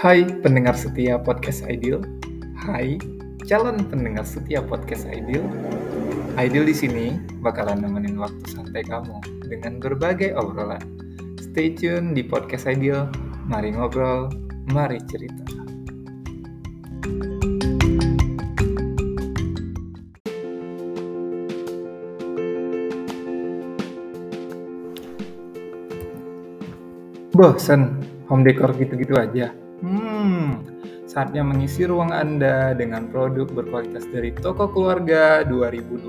Hai pendengar setia podcast Ideal. Hai calon pendengar setia podcast Ideal. Ideal di sini bakalan nemenin waktu santai kamu dengan berbagai obrolan. Stay tune di podcast Ideal. Mari ngobrol, mari cerita. Bosen home decor gitu-gitu aja. Saatnya mengisi ruang Anda dengan produk berkualitas dari toko keluarga 2020.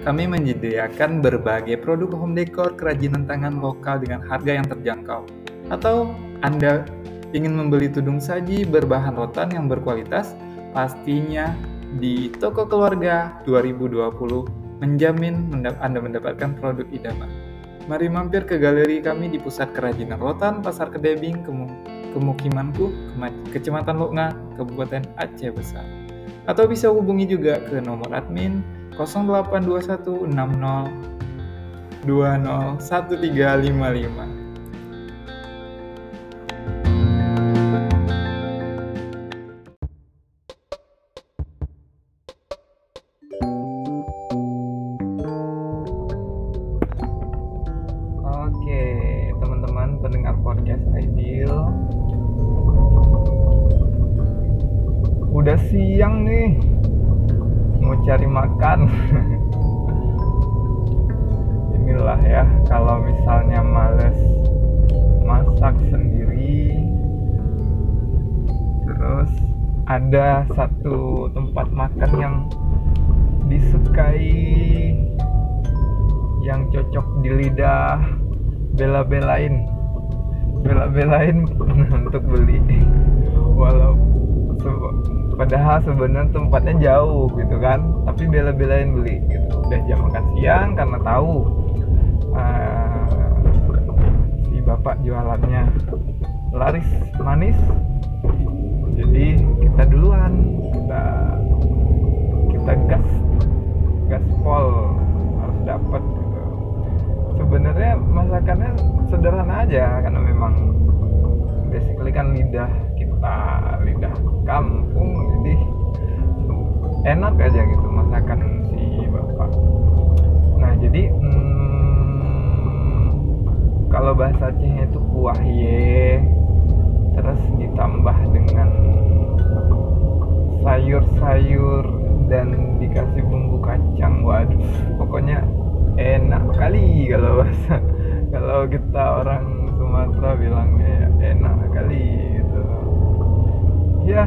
Kami menyediakan berbagai produk home decor kerajinan tangan lokal dengan harga yang terjangkau. Atau Anda ingin membeli tudung saji berbahan rotan yang berkualitas, pastinya di toko keluarga 2020 menjamin Anda mendapatkan produk idaman. Mari mampir ke galeri kami di Pusat Kerajinan Rotan, Pasar Kedebing, Kemukimanku, Kecamatan Lokna, Kabupaten Aceh Besar. Atau bisa hubungi juga ke nomor admin 0821 60 20 1355. Ada satu tempat makan yang disukai yang cocok di lidah. Bela-belain. Bela-belain untuk beli. Walau padahal sebenarnya tempatnya jauh gitu kan. Tapi bela-belain beli gitu. Udah jam makan siang karena tahu uh, si bapak jualannya laris manis jadi kita duluan. Kita kita gas gaspol harus dapat gitu. Sebenarnya masakannya sederhana aja karena memang basically kan lidah kita lidah kampung. Jadi enak aja gitu masakan si bapak. Nah jadi hmm, kalau bahasa Aceh itu kuah ye terus ditambah dengan sayur-sayur dan dikasih bumbu kacang. Waduh pokoknya enak kali kalau bahasa kalau kita orang Sumatera bilangnya ya, enak kali gitu. Ya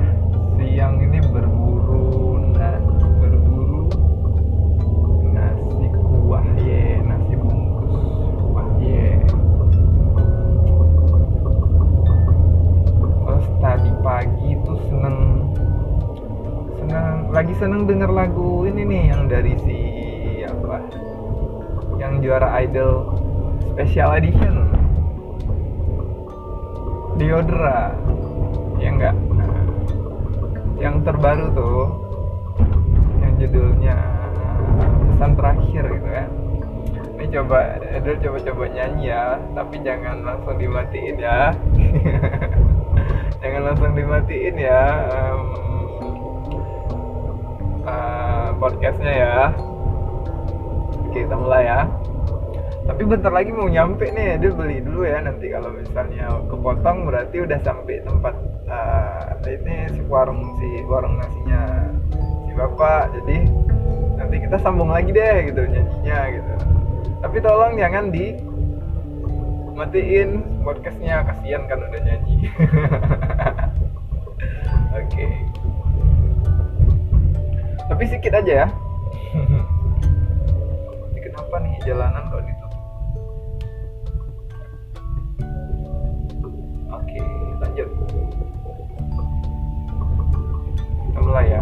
seneng denger lagu ini nih yang dari si apa? Yang juara idol special edition. Diodra. Ya enggak? Nah, yang terbaru tuh yang judulnya pesan terakhir gitu ya ini coba Edel coba-coba nyanyi ya tapi jangan langsung dimatiin ya. Jangan langsung dimatiin ya um, uh, podcastnya ya Oke, kita mulai ya. Tapi bentar lagi mau nyampe nih, dia beli dulu ya. Nanti kalau misalnya kepotong berarti udah sampai tempat uh, ini si warung si warung nasinya si bapak. Jadi nanti kita sambung lagi deh gitu nyanyinya gitu. Tapi tolong jangan di matiin podcastnya kasihan kan udah nyanyi. Tapi sedikit aja ya. Kenapa nih jalanan kok ditutup oke lanjut. Kita mulai ya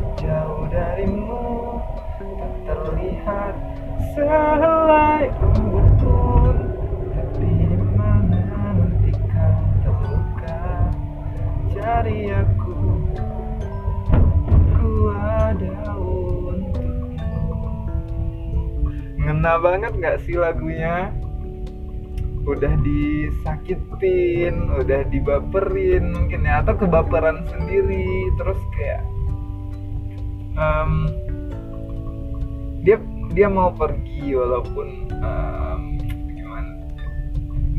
sehelai rambut pun tapi mana nanti kau terluka? Cari aku ku ada untukmu. Ngena banget gak sih lagunya? Udah disakitin, udah dibaperin mungkin ya atau kebaperan sendiri terus kayak um, dia mau pergi walaupun um, gimana?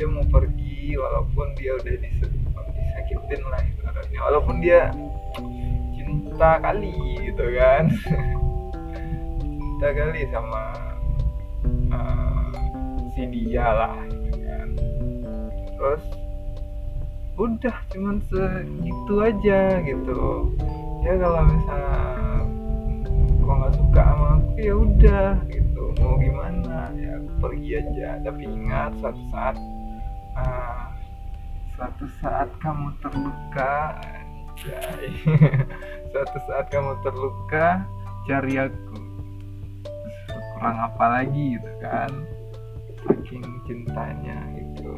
Dia mau pergi walaupun dia udah dis- disakitin lah ibaratnya. Walaupun dia cinta kali gitu kan. Cinta kali sama uh, si dia lah gitu kan. Terus udah cuman segitu aja gitu. Ya kalau misalnya kok nggak suka sama ya udah gitu. Mau gimana? Ya pergi aja. Tapi ingat suatu saat ah, suatu saat kamu terluka suatu saat kamu terluka cari aku. Kurang apa lagi gitu kan? Saking cintanya gitu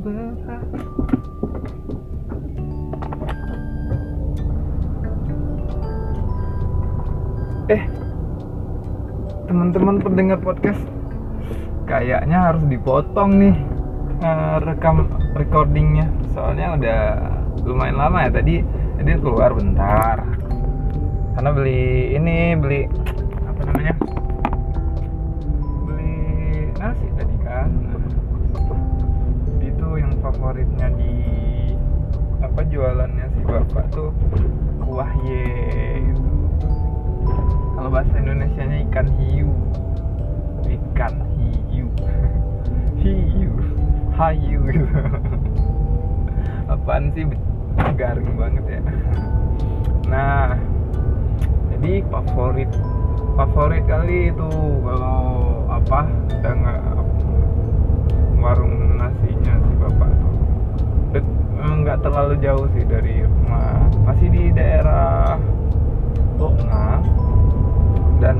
berhak Eh, teman-teman pendengar podcast, kayaknya harus dipotong nih uh, rekam recordingnya, soalnya udah lumayan lama ya tadi. Jadi keluar bentar, karena beli ini beli apa namanya? Beli nasi tadi kan itu yang favoritnya di apa jualannya si bapak tuh kuah ye. Kalau bahasa Indonesia nya ikan hiu. Ikan hiu. Hiu. Hayu. Gitu apaan sih? Garing banget ya. Nah jadi favorit favorit kali itu kalau apa udah nggak warung nasinya si bapak tuh Dek- eh, terlalu jauh sih dari rumah. Masih di daerah Tokna dan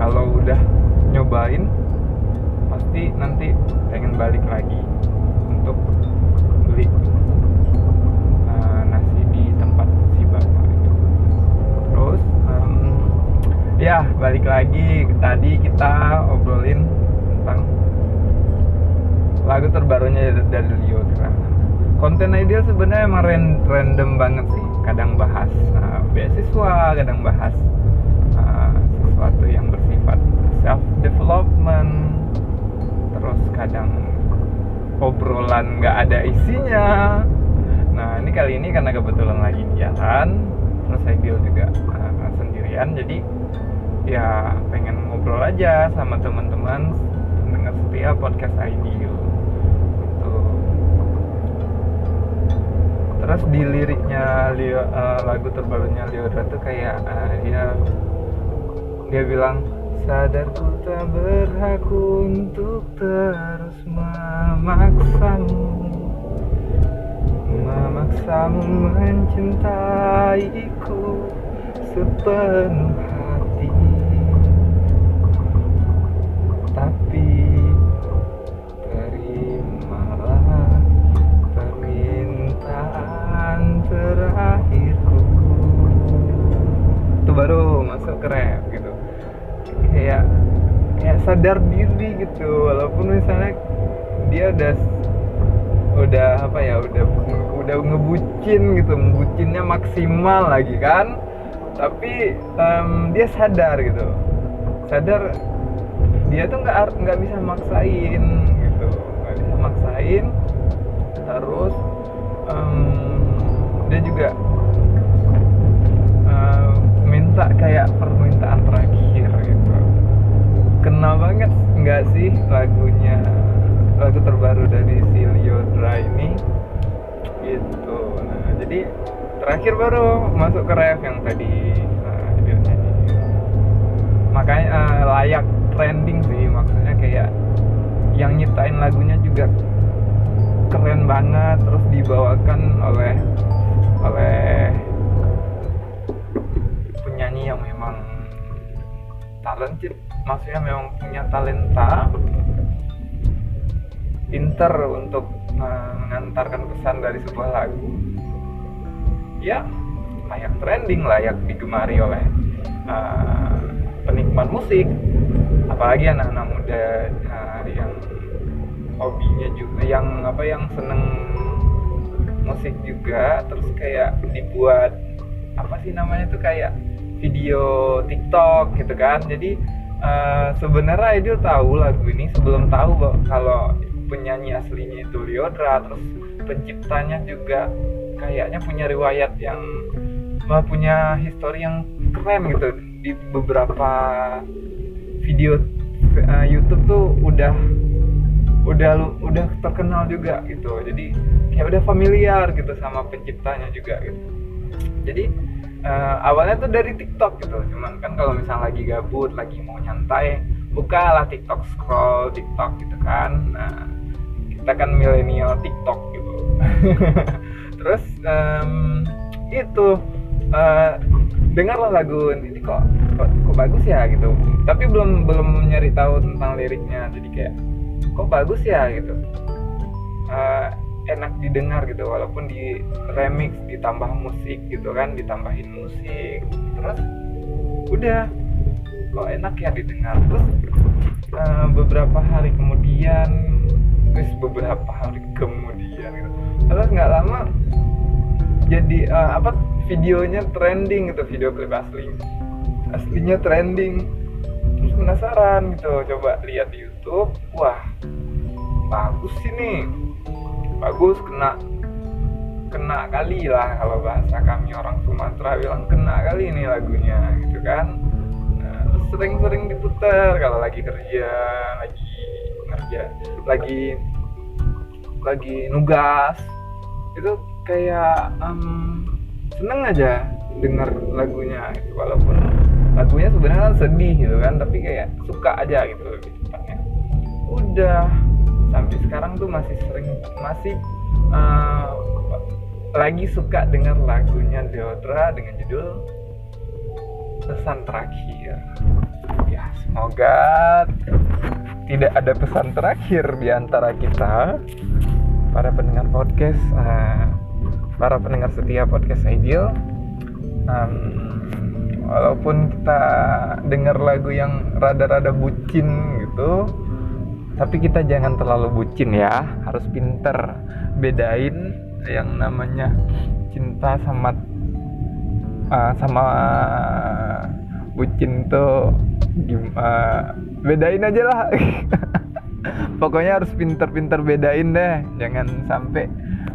kalau udah nyobain pasti nanti pengen balik lagi untuk beli eh, nasi di tempat si terus ya balik lagi tadi kita obrolin tentang lagu terbarunya dari Lyodra konten ideal sebenarnya emang ran- random banget sih. Kadang bahas uh, beasiswa kadang bahas uh, sesuatu yang bersifat self development terus kadang obrolan nggak ada isinya. Nah ini kali ini karena kebetulan lagi jalan terus Ideal juga uh, sendirian. Jadi ya pengen ngobrol aja sama teman-teman mendengar setia podcast Ideal terus di liriknya Leo, eh, lagu terbarunya Leodra tuh kayak eh, dia dia bilang sadar ku tak berhak untuk terus memaksamu. Memaksamu mencintaiku sepenuh sadar diri gitu. Walaupun misalnya dia udah udah apa ya udah udah ngebucin gitu ngebucinnya maksimal lagi kan. Tapi em, dia sadar gitu. Sadar dia tuh nggak nggak bisa maksain gitu. Nggak bisa maksain terus em, dia juga em, minta kayak permintaan terakhir kena banget nggak sih lagunya lagu terbaru dari si Lyodra ini gitu. Nah jadi terakhir baru masuk ke ref yang tadi nah, dia makanya eh, layak trending sih maksudnya kayak yang nyiptain lagunya juga keren banget terus dibawakan oleh oleh penyanyi yang memang talented maksudnya memang punya talenta pinter untuk mengantarkan pesan dari sebuah lagu. Ya layak trending layak digemari oleh eh, penikmat musik. Apalagi anak-anak muda eh, yang hobinya juga yang apa yang seneng musik juga. Terus kayak dibuat apa sih namanya tuh kayak video TikTok gitu kan. Jadi eh, sebenarnya Aidil tahu lagu ini sebelum tahu kalau penyanyi aslinya itu Lyodra terus penciptanya juga kayaknya punya riwayat yang eh, punya histori yang keren gitu. Di beberapa video eh, YouTube tuh udah udah udah terkenal juga gitu. Jadi kayak udah familiar gitu sama penciptanya juga gitu. Jadi eh, awalnya tuh dari TikTok gitu. Cuman kan kalau misalnya lagi gabut lagi mau nyantai bukalah TikTok scroll TikTok gitu kan. Nah kita kan milenial TikTok gitu. Terus em, itu eh, dengarlah lagu ini kok, kok kok bagus ya gitu. Tapi belum belum nyari tahu tentang liriknya. Jadi kayak kok bagus ya gitu. Uh, enak didengar gitu walaupun di remix ditambah musik gitu kan ditambahin musik terus udah kok enak ya didengar. Terus uh, beberapa hari kemudian terus beberapa hari kemudian gitu terus nggak lama jadi uh, apa videonya trending gitu video klip asli aslinya trending. Terus penasaran gitu coba lihat di YouTube wah bagus sih nih bagus kena kena kali lah kalau bahasa kami orang Sumatera bilang kena kali ini lagunya gitu kan. Nah, sering-sering diputar kalau lagi kerja lagi kerja lagi lagi nugas. Itu kayak um, seneng aja dengar lagunya gitu walaupun lagunya sebenarnya sedih gitu kan tapi kayak suka aja gitu lebih tepatnya. Udah sampai sekarang tuh masih sering masih uh, lagi suka dengar lagunya Deodra dengan judul pesan terakhir. Ya semoga tidak ada pesan terakhir di antara kita para pendengar podcast uh, para pendengar setia podcast ideal. Um, walaupun kita dengar lagu yang rada-rada bucin gitu tapi kita jangan terlalu bucin ya. Harus pinter. Bedain yang namanya cinta sama uh, sama bucin tuh uh, bedain aja lah. Pokoknya harus pinter-pinter bedain deh. Jangan sampai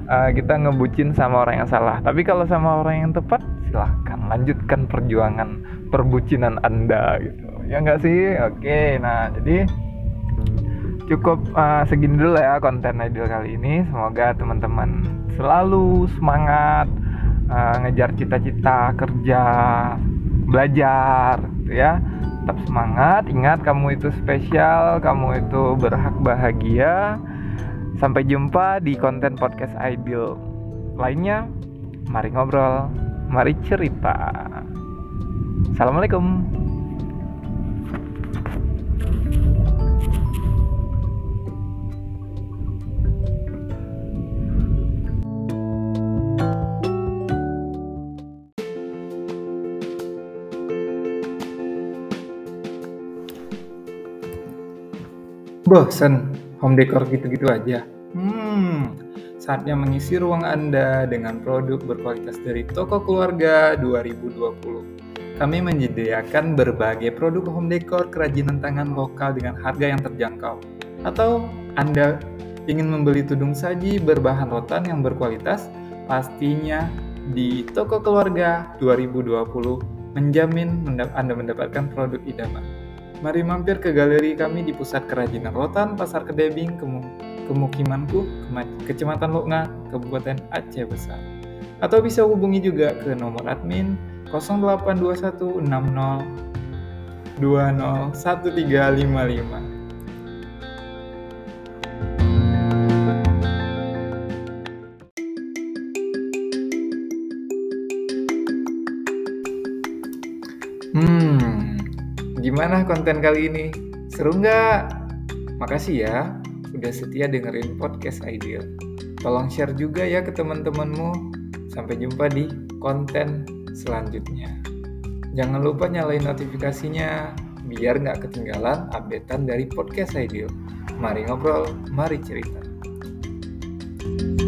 uh, kita ngebucin sama orang yang salah. Tapi kalau sama orang yang tepat silahkan lanjutkan perjuangan perbucinan anda gitu. Ya enggak sih? Oke nah jadi cukup uh, segini dulu ya konten ideal kali ini. Semoga teman-teman selalu semangat uh, ngejar cita-cita kerja belajar gitu ya. Tetap semangat. Ingat kamu itu spesial kamu itu berhak bahagia. Sampai jumpa di konten podcast ideal lainnya. Mari ngobrol mari cerita. Assalamualaikum Bosen home decor gitu-gitu aja? Hmm, saatnya mengisi ruang Anda dengan produk berkualitas dari Toko Keluarga 2020. Kami menyediakan berbagai produk home decor kerajinan tangan lokal dengan harga yang terjangkau. Atau Anda ingin membeli tudung saji berbahan rotan yang berkualitas? Pastinya di Toko Keluarga 2020 menjamin Anda mendapatkan produk idaman. Mari mampir ke galeri kami di Pusat Kerajinan Rotan, Pasar Kedebing, Kemu Kemukimanku, Kecamatan Loknga, Kabupaten Aceh Besar. Atau bisa hubungi juga ke nomor admin 0821 60 20 1355. Gimana konten kali ini? Seru nggak? Makasih ya udah setia dengerin podcast Ideal. Tolong share juga ya ke teman-temanmu. Sampai jumpa di konten selanjutnya. Jangan lupa nyalain notifikasinya biar nggak ketinggalan updatean dari podcast Ideal. Mari ngobrol, mari cerita. thank you